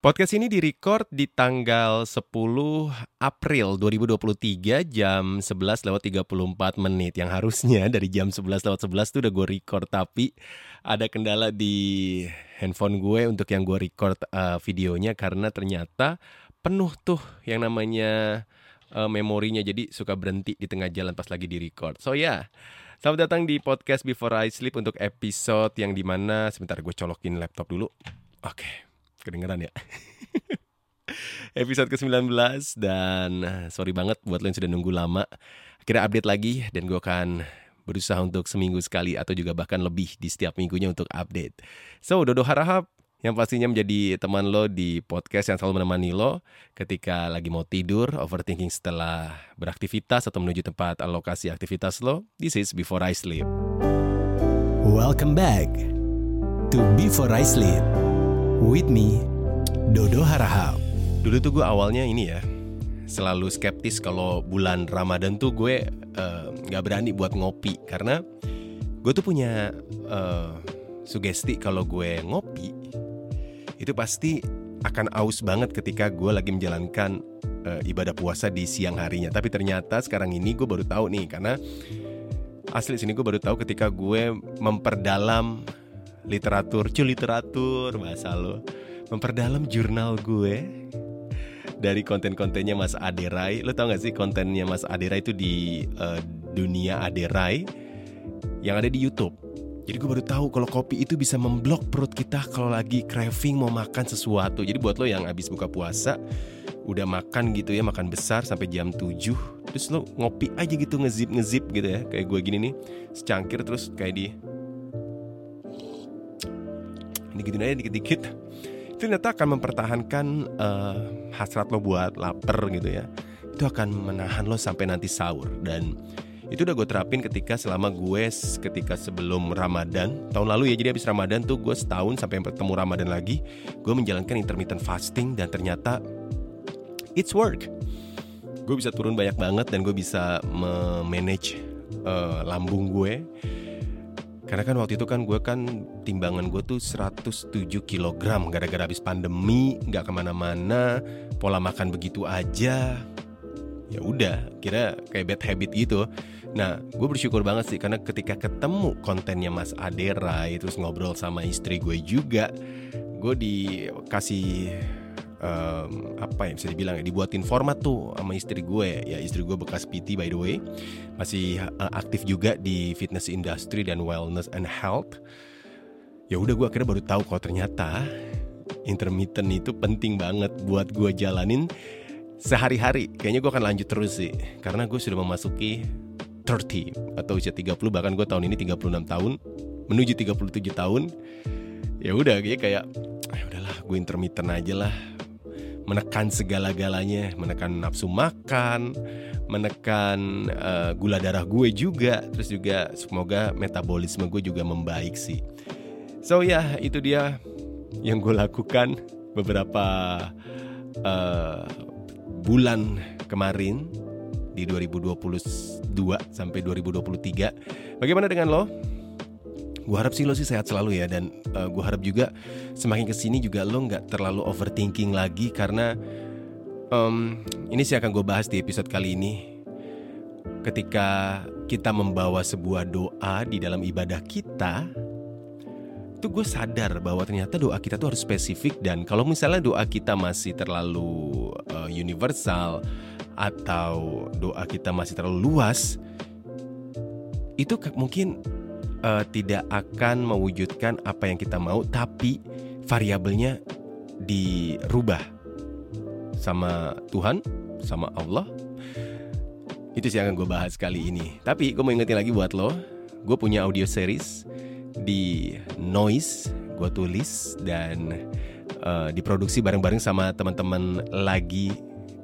Podcast ini direcord di tanggal 10 April 2023 jam 11 lewat 34 menit. Yang harusnya dari jam 11 lewat 11 tuh udah gue record Tapi ada kendala di handphone gue untuk yang gue record uh, videonya Karena ternyata penuh tuh yang namanya uh, memorinya. Jadi suka berhenti di tengah jalan pas lagi di record So ya yeah. Selamat datang di podcast Before I Sleep untuk episode yang di mana Sebentar gue colokin laptop dulu. Oke. okay kedengeran ya episode ke-19 dan eh, sorry banget buat lo yang sudah nunggu lama akhirnya update lagi dan gue akan berusaha untuk seminggu sekali atau juga bahkan lebih di setiap minggunya untuk update so Dodo harap yang pastinya menjadi teman lo di podcast yang selalu menemani lo ketika lagi mau tidur, overthinking setelah beraktivitas atau menuju tempat alokasi aktivitas lo. This is Before I Sleep. Welcome back to Before I Sleep. With me, Dodo Harahap. Dulu tuh gue awalnya ini ya, selalu skeptis kalau bulan Ramadan tuh gue eh, nggak uh, berani buat ngopi karena gue tuh punya uh, sugesti kalau gue ngopi itu pasti akan aus banget ketika gue lagi menjalankan uh, ibadah puasa di siang harinya. Tapi ternyata sekarang ini gue baru tahu nih karena asli sini gue baru tahu ketika gue memperdalam literatur, cu literatur bahasa lo. Memperdalam jurnal gue dari konten-kontennya Mas Aderai. Lo tau gak sih kontennya Mas Aderai itu di uh, dunia Aderai yang ada di YouTube. Jadi gue baru tahu kalau kopi itu bisa memblok perut kita kalau lagi craving mau makan sesuatu. Jadi buat lo yang habis buka puasa, udah makan gitu ya, makan besar sampai jam 7 Terus lo ngopi aja gitu ngezip-ngezip gitu ya Kayak gue gini nih, secangkir terus kayak di dikit aja dikit-dikit. Itu ternyata akan mempertahankan uh, hasrat lo buat lapar gitu ya. Itu akan menahan lo sampai nanti sahur. Dan itu udah gue terapin ketika selama gue ketika sebelum Ramadan tahun lalu ya jadi habis Ramadan tuh gue setahun sampai ketemu Ramadan lagi gue menjalankan intermittent fasting dan ternyata it's work. Gue bisa turun banyak banget dan gue bisa manage uh, lambung gue karena kan waktu itu kan gue kan timbangan gue tuh 107 kg gara-gara habis pandemi nggak ke mana-mana pola makan begitu aja. Ya udah kira kayak bad habit gitu. Nah gue bersyukur banget sih karena ketika ketemu kontennya Mas Adera terus ngobrol sama istri gue juga gue dikasih um, apa ya bisa dibilang ya dibuatin format tuh sama istri gue. Ya istri gue bekas PT by the way. Masih uh, aktif juga di fitness industry dan wellness and health. Ya udah gue akhirnya baru tahu kalau ternyata intermittent itu penting banget buat gue jalanin sehari-hari. Kayaknya gue akan lanjut terus sih karena gue sudah memasuki 30 atau usia 30 bahkan gue tahun ini 36 tahun menuju 37 tahun. Ya udah kayak ya udahlah gue intermittent aja lah menekan segala-galanya, menekan nafsu makan, menekan uh, gula darah gue juga, terus juga semoga metabolisme gue juga membaik sih. So ya yeah, itu dia yang gue lakukan beberapa uh, bulan kemarin di 2022 sampai 2023. Bagaimana dengan lo? Gue harap sih lo sih sehat selalu ya dan uh, eh, gue harap juga semakin ke sini juga lo nggak terlalu overthinking lagi karena um, ini sih akan gue bahas di episode kali ini. Ketika kita membawa sebuah doa di dalam ibadah kita itu gue sadar bahwa ternyata doa kita tuh harus spesifik dan kalau misalnya doa kita masih terlalu uh, universal atau doa kita masih terlalu luas itu mungkin uh, tidak akan mewujudkan apa yang kita mau, tapi variabelnya dirubah sama Tuhan, sama Allah. Itu sih yang akan gue bahas kali ini. Tapi gue mau ingetin lagi buat lo, gue punya audio series di Noise, gue tulis dan uh, diproduksi bareng-bareng sama teman-teman lagi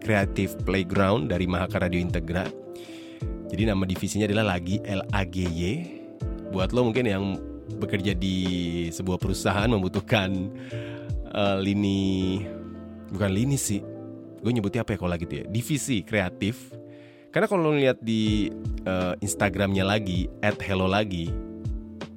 Creative Playground dari Mahaka Radio Integra. Jadi nama divisinya adalah lagi LAGY buat lo mungkin yang bekerja di sebuah perusahaan membutuhkan uh, lini bukan lini sih. Gue nyebutnya apa ya kalau lagi tuh ya? Divisi kreatif. Karena kalau lo lihat di uh, Instagramnya lagi at hello lagi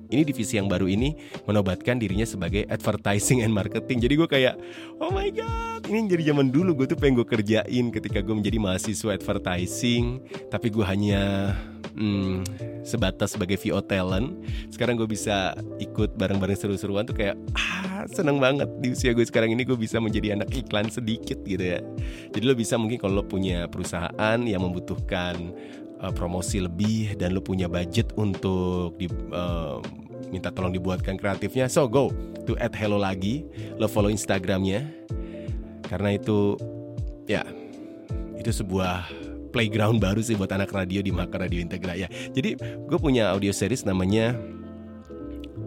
ini divisi yang baru ini menobatkan dirinya sebagai advertising and marketing. Jadi gue kayak, oh my god, ini jadi zaman dulu gue tuh pengen gue kerjain ketika gue menjadi mahasiswa advertising, tapi gue hanya hmm, sebatas sebagai VO talent. Sekarang gue bisa ikut bareng-bareng seru-seruan tuh kayak ah seneng banget di usia gue sekarang ini gue bisa menjadi anak iklan sedikit gitu ya. Jadi lo bisa mungkin kalau lo punya perusahaan yang membutuhkan uh, promosi lebih dan lo punya budget untuk di, uh, minta tolong dibuatkan kreatifnya, so go to add hello lagi, lo follow Instagramnya karena itu ya itu sebuah playground baru sih buat anak radio di Maka Radio Integra ya. Jadi gue punya audio series namanya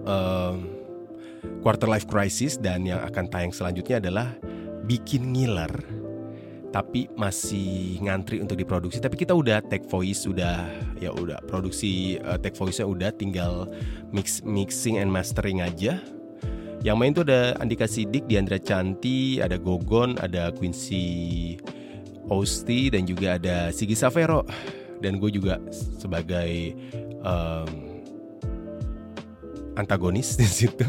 uh, Quarter Life Crisis dan yang akan tayang selanjutnya adalah bikin ngiler. Tapi masih ngantri untuk diproduksi. Tapi kita udah take voice sudah ya udah produksi uh, take voice-nya udah tinggal mix mixing and mastering aja. Yang main tuh ada Andika Sidik, Diandra Canti, ada Gogon, ada Quincy Osti dan juga ada Sigi Savero. Dan gue juga sebagai um, antagonis di situ.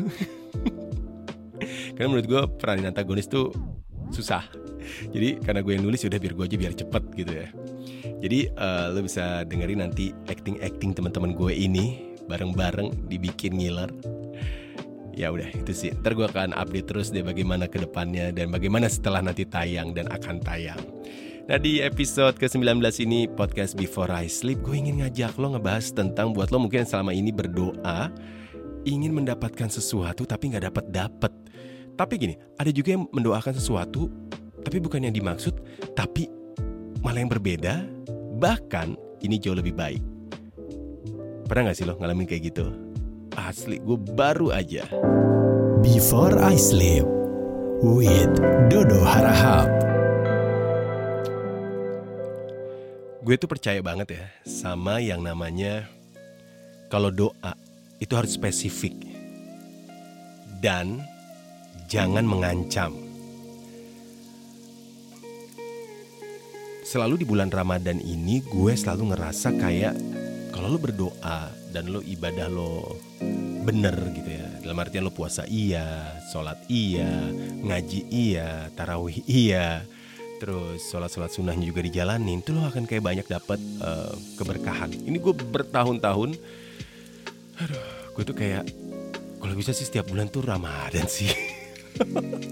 Karena menurut gue peranin antagonis tuh susah. Jadi karena gue yang nulis udah biar gue aja biar cepet gitu ya. Jadi uh, lo bisa dengerin nanti acting acting teman-teman gue ini bareng-bareng dibikin ngiler. Ya udah itu sih. Ntar gue akan update terus deh bagaimana ke depannya dan bagaimana setelah nanti tayang dan akan tayang Nah di episode ke-19 ini podcast Before I Sleep Gue ingin ngajak lo ngebahas tentang buat lo mungkin selama ini berdoa Ingin mendapatkan sesuatu tapi gak dapat-dapat Tapi gini, ada juga yang mendoakan sesuatu tapi bukan yang dimaksud, tapi malah yang berbeda, bahkan ini jauh lebih baik. Pernah gak sih lo ngalamin kayak gitu? Asli, gue baru aja. Before I Sleep with Dodo Harahap. Gue tuh percaya banget ya sama yang namanya kalau doa itu harus spesifik dan jangan mengancam. selalu di bulan Ramadan ini gue selalu ngerasa kayak kalau lo berdoa dan lo ibadah lo bener gitu ya dalam artian lo puasa iya sholat iya ngaji iya tarawih iya terus sholat-sholat sunnahnya juga dijalanin itu lo akan kayak banyak dapat uh, keberkahan. Ini gue bertahun-tahun aduh gue tuh kayak kalau bisa sih setiap bulan tuh Ramadan sih.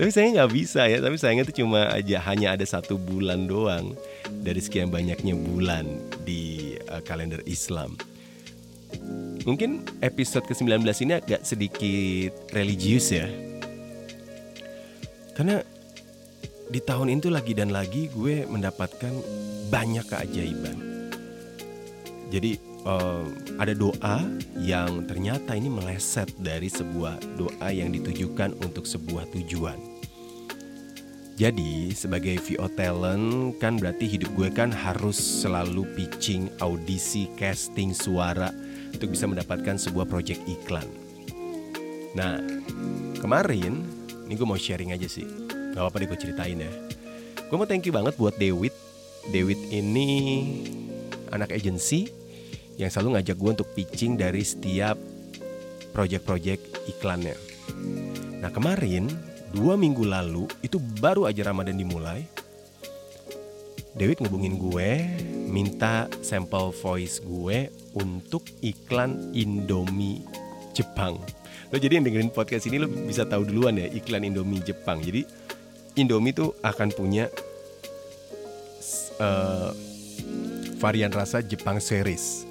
Tapi saya nggak bisa ya tapi sayangnya itu cuma aja hanya ada satu bulan doang dari sekian banyaknya bulan di uh, kalender Islam. Mungkin episode ke-19 ini agak sedikit religius ya. Karena di tahun itu lagi dan lagi gue mendapatkan banyak keajaiban jadi uh, ada doa yang ternyata ini meleset dari sebuah doa yang ditujukan untuk sebuah tujuan. Jadi sebagai VO talent kan berarti hidup gue kan harus selalu pitching, audisi, casting suara untuk bisa mendapatkan sebuah project iklan. Nah kemarin ini gue mau sharing aja sih, gak apa-apa deh gue ceritain ya. Gue mau thank you banget buat Dewit. Dewit ini anak agency yang selalu ngajak gue untuk pitching dari setiap project-project iklannya. Nah kemarin dua minggu lalu itu baru aja Ramadan dimulai. Dewit ngubungin gue, minta sampel voice gue untuk iklan Indomie Jepang. Lo jadi yang dengerin podcast ini lo bisa tahu duluan ya iklan Indomie Jepang. Jadi Indomie tuh akan punya uh, varian rasa Jepang series.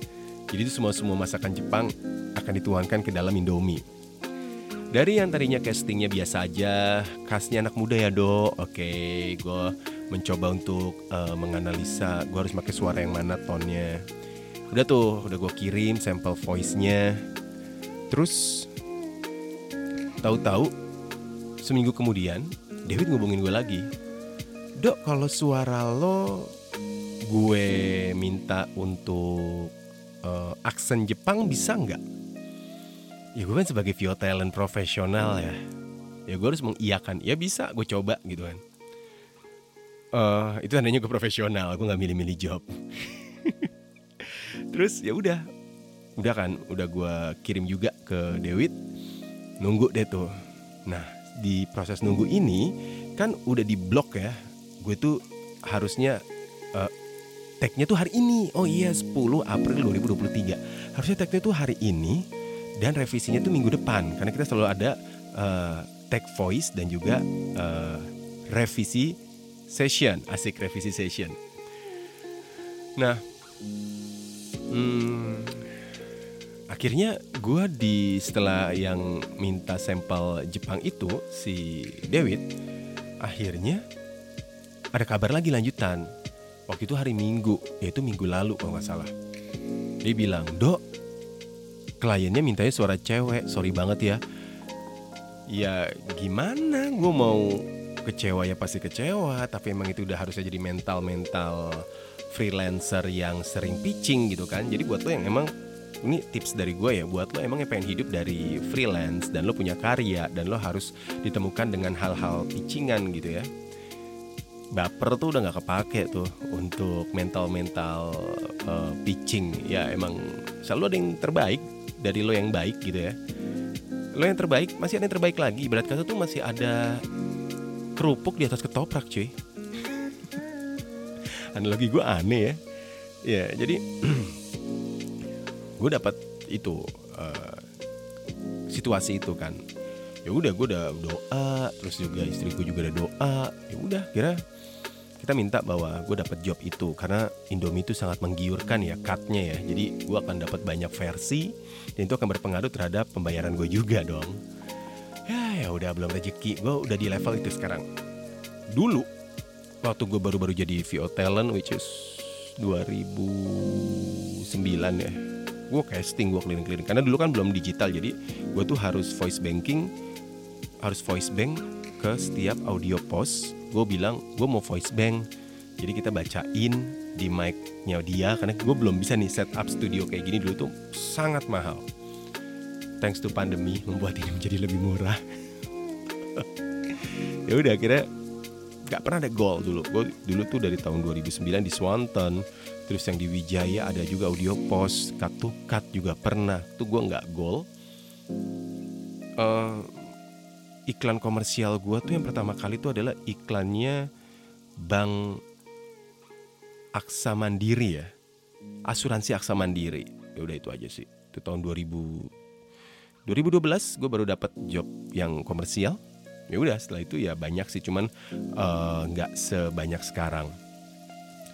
Jadi itu semua semua masakan Jepang akan dituangkan ke dalam Indomie. Dari yang tadinya castingnya biasa aja, khasnya anak muda ya do. Oke, gue mencoba untuk uh, menganalisa, gue harus pakai suara yang mana tonnya. Udah tuh, udah gue kirim sampel voice-nya. Terus tahu-tahu seminggu kemudian David ngubungin gue lagi. Dok, kalau suara lo gue minta untuk uh, aksen Jepang bisa nggak? Ya gue kan sebagai VO talent profesional ya, ya gue harus mengiyakan. Ya bisa, gue coba gitu kan. Uh, itu tandanya gue profesional, gue nggak milih-milih job. Terus ya udah, udah kan udah gue kirim juga ke Dewit nunggu deh tuh nah di proses nunggu ini kan udah di blok ya. Gue tuh harusnya uh, tagnya tuh hari ini. Oh iya 10 April 2023 harusnya tagnya tuh hari ini dan revisinya tuh minggu depan. Karena kita selalu ada uh, tag voice dan juga uh, revisi session asik revisi session. Nah hmm, akhirnya gue di setelah yang minta sampel Jepang itu si David akhirnya ada kabar lagi lanjutan. Waktu itu hari Minggu yaitu minggu lalu kalau nggak salah. Dia bilang dok kliennya mintanya suara cewek. Sorry banget ya. Ya gimana? Gue mau kecewa ya pasti kecewa tapi emang itu udah harusnya jadi mental mental freelancer yang sering pitching gitu kan. Jadi buat lo yang emang ini tips dari gue ya buat lo emang yang pengen hidup dari freelance dan lo punya karya dan lo harus ditemukan dengan hal-hal pitchingan gitu ya. Baper tuh udah nggak kepake tuh untuk mental-mental uh, pitching. Ya emang selalu ada yang terbaik dari lo yang baik gitu ya. Lo yang terbaik masih ada yang terbaik lagi. Berat kata tuh masih ada kerupuk di atas ketoprak cuy. Analogi gue aneh ya. Ya jadi gue dapat itu uh, situasi itu kan. Ya udah gue udah doa terus juga istri gue juga udah doa. Ya udah kira kita minta bahwa gue dapat job itu karena Indomie itu sangat menggiurkan ya cutnya ya. Jadi gue akan dapat banyak versi dan itu akan berpengaruh terhadap pembayaran gue juga dong. Ya ya udah belum rezeki. Gue udah di level itu sekarang. Dulu waktu gue baru-baru jadi VO talent which is 2009 ya gue casting gue keliling-keliling. Karena dulu kan belum digital jadi gue tuh harus voice banking harus voice bank ke setiap audio post. Gue bilang gue mau voice bank. Jadi kita bacain di mic-nya dia karena gue belum bisa nih set up studio kayak gini. Dulu tuh sangat mahal. Thanks to pandemi membuat ini menjadi lebih murah. Ya udah akhirnya nggak pernah ada goal dulu. Gue dulu tuh dari tahun 2009 di Swanton. Terus yang di Wijaya ada juga audio post cut juga pernah. Tuh gue nggak goal uh, iklan komersial gue tuh yang pertama kali tuh adalah iklannya Bank Aksa Mandiri ya. Asuransi Aksa Mandiri. Ya udah itu aja sih. Itu tahun 2000 2012 gue baru dapat job yang komersial ya udah setelah itu ya banyak sih cuman nggak uh, sebanyak sekarang.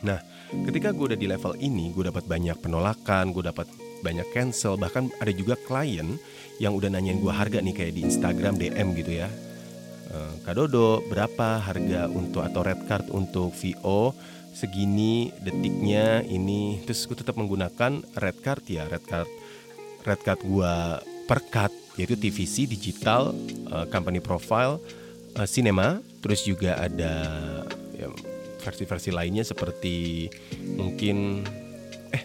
Nah ketika gue udah di level ini gue dapat banyak penolakan gue dapat banyak cancel bahkan ada juga klien yang udah nanyain gue harga nih kayak di Instagram DM gitu ya. Uh, Kak Dodo berapa harga untuk atau red card untuk VO segini detiknya ini. Terus gue tetap menggunakan red card ya red card red card gue per cut yaitu TVC digital uh, company profile uh, cinema terus juga ada ya, versi-versi lainnya seperti mungkin eh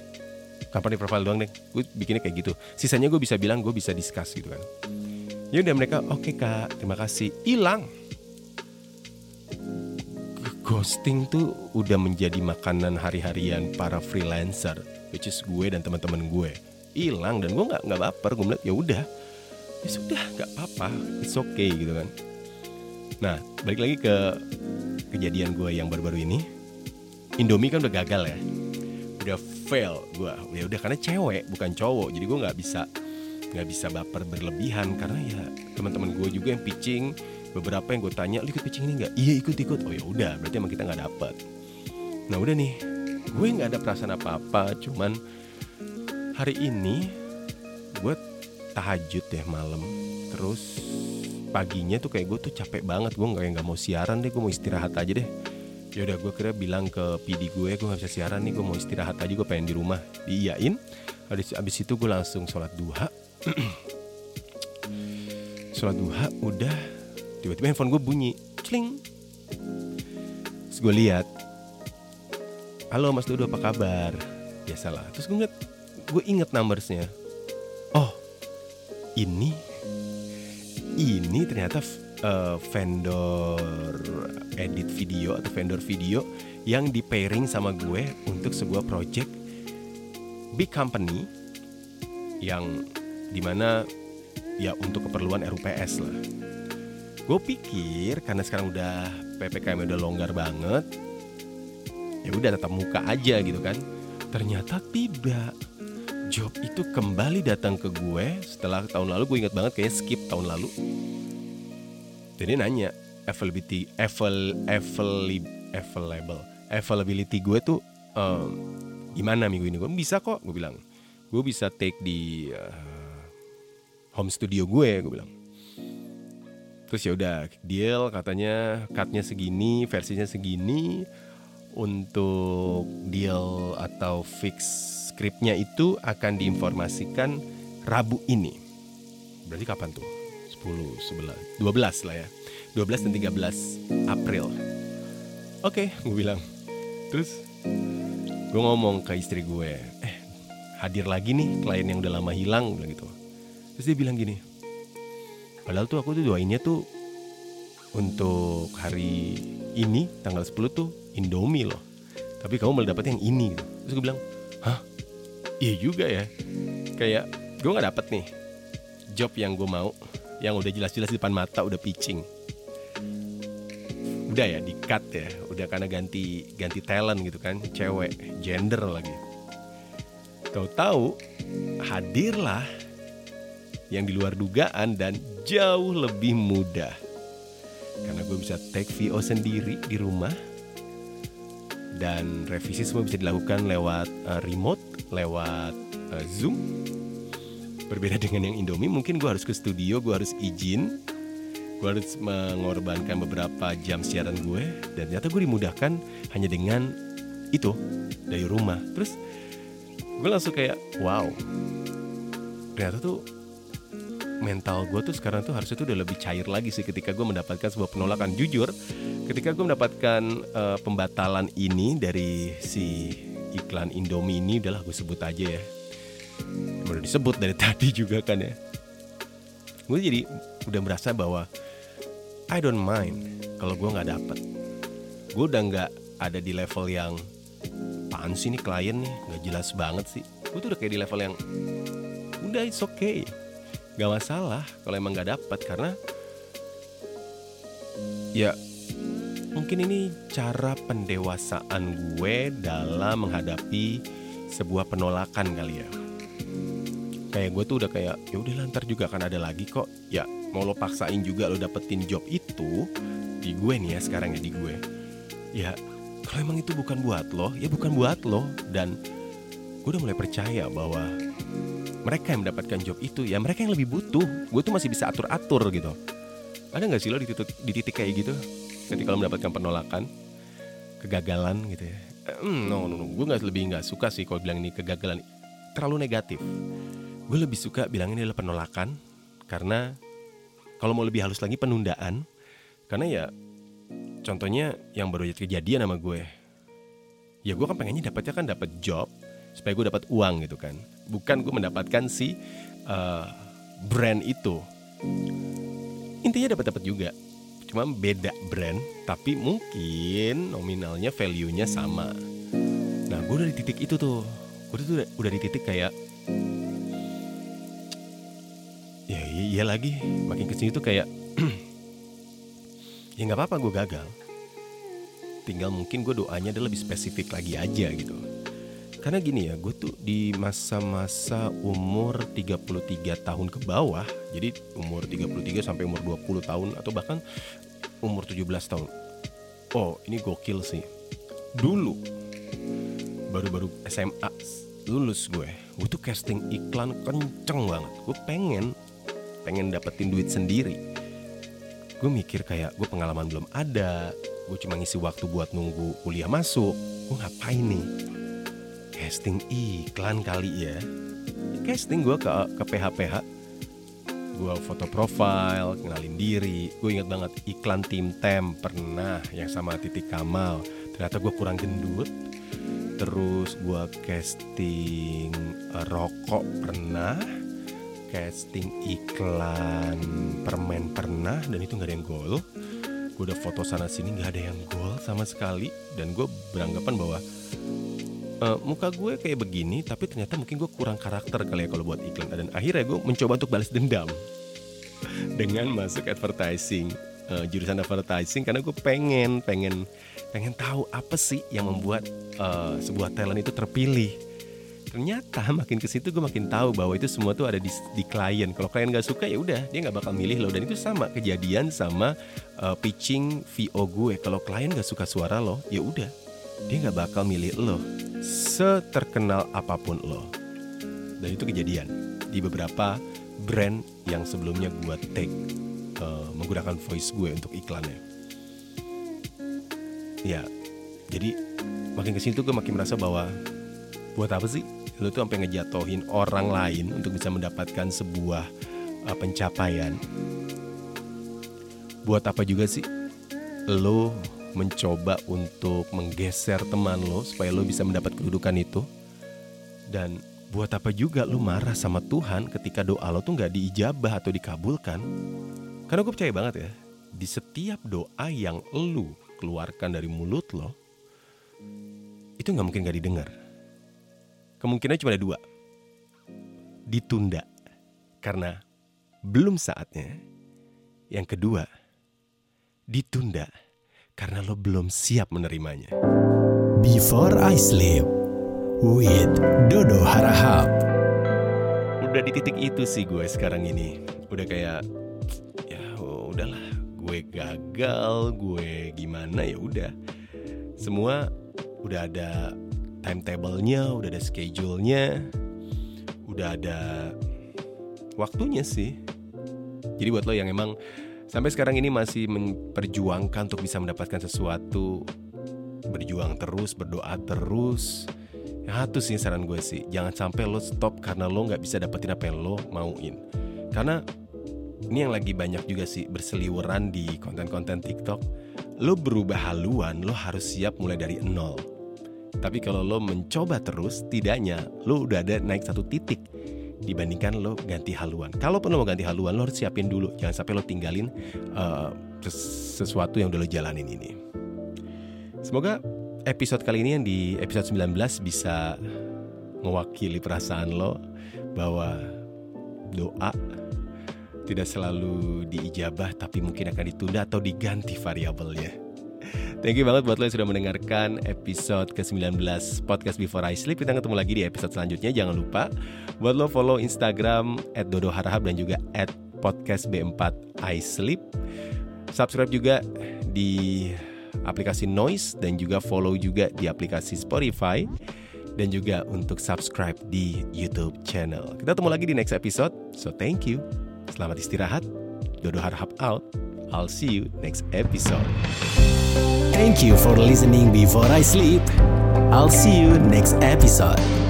company profile doang deh. Gue bikinnya kayak gitu. Sisanya gue bisa bilang gue bisa discuss gitu kan. Ya udah mereka oke okay, kak terima kasih. Hilang. Ghosting tuh udah menjadi makanan hari-harian para freelancer which is gue dan teman-teman gue. Hilang dan gue nggak nggak baper. Gue melihat ya udah ya sudah nggak apa-apa. It's okay gitu kan. Nah balik lagi ke kejadian gue yang baru-baru ini. Indomie kan udah gagal ya. Udah fail gue ya udah karena cewek bukan cowok. Jadi gue nggak bisa nggak bisa baper berlebihan. Karena ya teman-teman gue juga yang pitching. Beberapa yang gue tanya lu ikut pitching ini nggak? Iya ikut ikut oh ya udah berarti emang kita nggak dapet. Nah udah nih. Gue nggak ada perasaan apa-apa cuman hari ini gue tahajud ya malam. Terus paginya tuh kayak gue tuh capek banget gue nggak nggak mau siaran deh gue mau istirahat aja deh. Ya udah gue kira bilang ke PD gue gue nggak bisa siaran nih gue mau istirahat aja gue pengen di rumah. Diiyain. Habis abis itu gue langsung sholat duha. Sholat duha udah. Tiba-tiba handphone gue bunyi. Cling. Terus gue lihat halo mas Dodo apa kabar? Biasalah. Terus gue ngeliat gue inget numbersnya. Oh ini ini ternyata uh, vendor edit video atau vendor video yang di pairing sama gue untuk sebuah project big company yang di mana ya untuk keperluan RUPS lah. Gue pikir karena sekarang udah ppkm udah longgar banget, ya udah tetap muka aja gitu kan. Ternyata tidak. Job itu kembali datang ke gue setelah tahun lalu gue ingat banget kayak skip tahun lalu. Jadi nanya availability avail, avail, available availability gue tuh um, gimana minggu ini? Gue bisa kok gue bilang. Gue bisa take di uh, home studio gue gue bilang. Terus ya udah deal katanya cutnya segini versinya segini untuk deal atau fix scriptnya itu akan diinformasikan Rabu ini. Berarti kapan tuh? 10, 11, 12 lah ya. 12 dan 13 April. Oke, okay, gue bilang. Terus gue ngomong ke istri gue Eh hadir lagi nih klien yang udah lama hilang bilang gitu. Terus dia bilang gini Padahal tuh aku tuh doainnya tuh Untuk hari ini tanggal 10 tuh Indomie loh. Tapi kamu malah dapet yang ini gitu. Terus gue bilang Hah? Iya juga ya. Kayak gue gak dapet nih Job yang gue mau Yang udah jelas-jelas di depan mata udah pitching. Udah ya di cut ya. Udah karena ganti ganti talent gitu kan cewek gender lagi. Tahu-tahu hadirlah yang di luar dugaan dan jauh lebih mudah. Karena gue bisa take VO sendiri di rumah dan revisi semua bisa dilakukan lewat uh, remote lewat uh, zoom. Berbeda dengan yang Indomie mungkin gue harus ke studio gue harus izin. Gue harus mengorbankan beberapa jam siaran gue dan ternyata gue dimudahkan hanya dengan itu dari rumah. Terus gue langsung kayak wow. Ternyata tuh mental gue tuh sekarang tuh harusnya tuh udah lebih cair lagi sih ketika gue mendapatkan sebuah penolakan. Jujur ketika gue mendapatkan uh, pembatalan ini dari si iklan Indomie ini udahlah gue sebut aja ya udah disebut dari tadi juga kan ya gue jadi udah merasa bahwa I don't mind kalau gue nggak dapet. Gue udah nggak ada di level yang apaan sih nih klien nih nggak jelas banget sih. Gue tuh udah kayak di level yang udah it's okay, nggak masalah kalau emang nggak dapet karena ya mungkin ini cara pendewasaan gue dalam menghadapi sebuah penolakan kali ya. Kayak gue tuh udah kayak ya udah lantar juga akan ada lagi kok. Ya mau lo paksain juga lo dapetin job itu di gue nih ya sekarang ya di gue. Ya kalau emang itu bukan buat lo ya bukan buat lo. Dan gue udah mulai percaya bahwa mereka yang mendapatkan job itu ya mereka yang lebih butuh. Gue tuh masih bisa atur atur gitu. Ada nggak sih lo di titik, di titik kayak gitu ketika lo mendapatkan penolakan kegagalan gitu ya. Hmm, no, no, no. gue nggak lebih nggak suka sih kalau bilang ini kegagalan. Terlalu negatif. Gue lebih suka bilang ini adalah penolakan karena kalau mau lebih halus lagi penundaan. Karena ya contohnya yang baru kejadian sama gue. Ya gue kan pengennya dapatnya kan dapat job supaya gue dapat uang gitu kan. Bukan gue mendapatkan si uh, brand itu. Intinya dapat dapat juga cuma beda brand tapi mungkin nominalnya value nya sama. Nah gue udah di titik itu tuh. Gue tuh udah, udah di titik kayak ya iya lagi. Makin ke sini tuh kayak ya nggak apa-apa gue gagal. Tinggal mungkin gue doanya adalah lebih spesifik lagi aja gitu karena gini ya gue tuh di masa-masa umur 33 tahun ke bawah jadi umur 33 sampai umur 20 tahun atau bahkan umur 17 tahun. Oh ini gokil sih. Dulu baru-baru SMA lulus gue gue tuh casting iklan kenceng banget. Gue pengen pengen dapetin duit sendiri. Gue mikir kayak gue pengalaman belum ada gue cuma ngisi waktu buat nunggu kuliah masuk gue ngapain nih casting iklan kali ya. Casting gue ke ke PH PH gue foto profile kenalin diri. Gue ingat banget iklan tim tem pernah yang sama titik kamal. Ternyata gue kurang gendut. Terus gue casting rokok pernah. Casting iklan permen pernah dan itu nggak ada yang gol. Gue udah foto sana sini nggak ada yang gol sama sekali. Dan gue beranggapan bahwa uh, muka gue kayak begini tapi ternyata mungkin gue kurang karakter kali ya kalau buat iklan. Dan akhirnya gue mencoba untuk balas dendam dengan masuk advertising uh, jurusan advertising karena gue pengen pengen pengen tahu apa sih yang membuat uh, sebuah talent itu terpilih. Ternyata makin ke situ gue makin tahu bahwa itu semua tuh ada di, di klien. Kalau klien gak suka ya udah dia nggak bakal milih lo. Dan itu sama kejadian sama uh, pitching VO gue. Kalau klien gak suka suara lo ya udah dia nggak bakal milih lo seterkenal apa pun lo. Dan itu kejadian di beberapa brand yang sebelumnya gue take uh, menggunakan voice gue untuk iklannya. Ya jadi makin ke sini tuh gue makin merasa bahwa buat apa sih? Lo tuh sampai ngejatohin orang lain untuk bisa mendapatkan sebuah uh, pencapaian. Buat apa juga sih? Lo mencoba untuk menggeser teman lo supaya lo bisa mendapat kedudukan itu. Dan buat apa juga lo marah sama Tuhan ketika doa lo tuh nggak diijabah atau dikabulkan? Karena gue percaya banget ya di setiap doa yang lo keluarkan dari mulut lo itu nggak mungkin gak didengar. Kemungkinan cuma ada dua. Ditunda karena belum saatnya. Yang kedua ditunda karena lo belum siap menerimanya. Before I Sleep with Dodo Harahap. Udah di titik itu sih gue sekarang ini. Udah kayak ya udahlah, gue gagal, gue gimana ya udah. Semua udah ada timetable-nya, udah ada schedule-nya, udah ada waktunya sih. Jadi buat lo yang emang sampai sekarang ini masih memperjuangkan untuk bisa mendapatkan sesuatu berjuang terus berdoa terus ya itu sih saran gue sih jangan sampai lo stop karena lo nggak bisa dapetin apa yang lo mauin karena ini yang lagi banyak juga sih berseliweran di konten-konten TikTok lo berubah haluan lo harus siap mulai dari nol tapi kalau lo mencoba terus tidaknya lo udah ada naik satu titik dibandingkan lo ganti haluan. Kalaupun lo mau ganti haluan, lo harus siapin dulu. Jangan sampai lo tinggalin uh, sesuatu yang udah lo jalanin ini. Semoga episode kali ini yang di episode 19 bisa mewakili perasaan lo bahwa doa tidak selalu diijabah tapi mungkin akan ditunda atau diganti variabelnya. Thank you banget buat lo yang sudah mendengarkan episode ke-19 Podcast Before I Sleep. Kita ketemu lagi di episode selanjutnya. Jangan lupa buat lo follow Instagram At Dodo Harahap dan juga at podcast B4 I Sleep. Subscribe juga di aplikasi Noise Dan juga follow juga di aplikasi Spotify Dan juga untuk subscribe di YouTube channel Kita ketemu lagi di next episode So thank you Selamat istirahat Dodo Harahap out I'll see you next episode. Thank you for listening before I sleep. I'll see you next episode.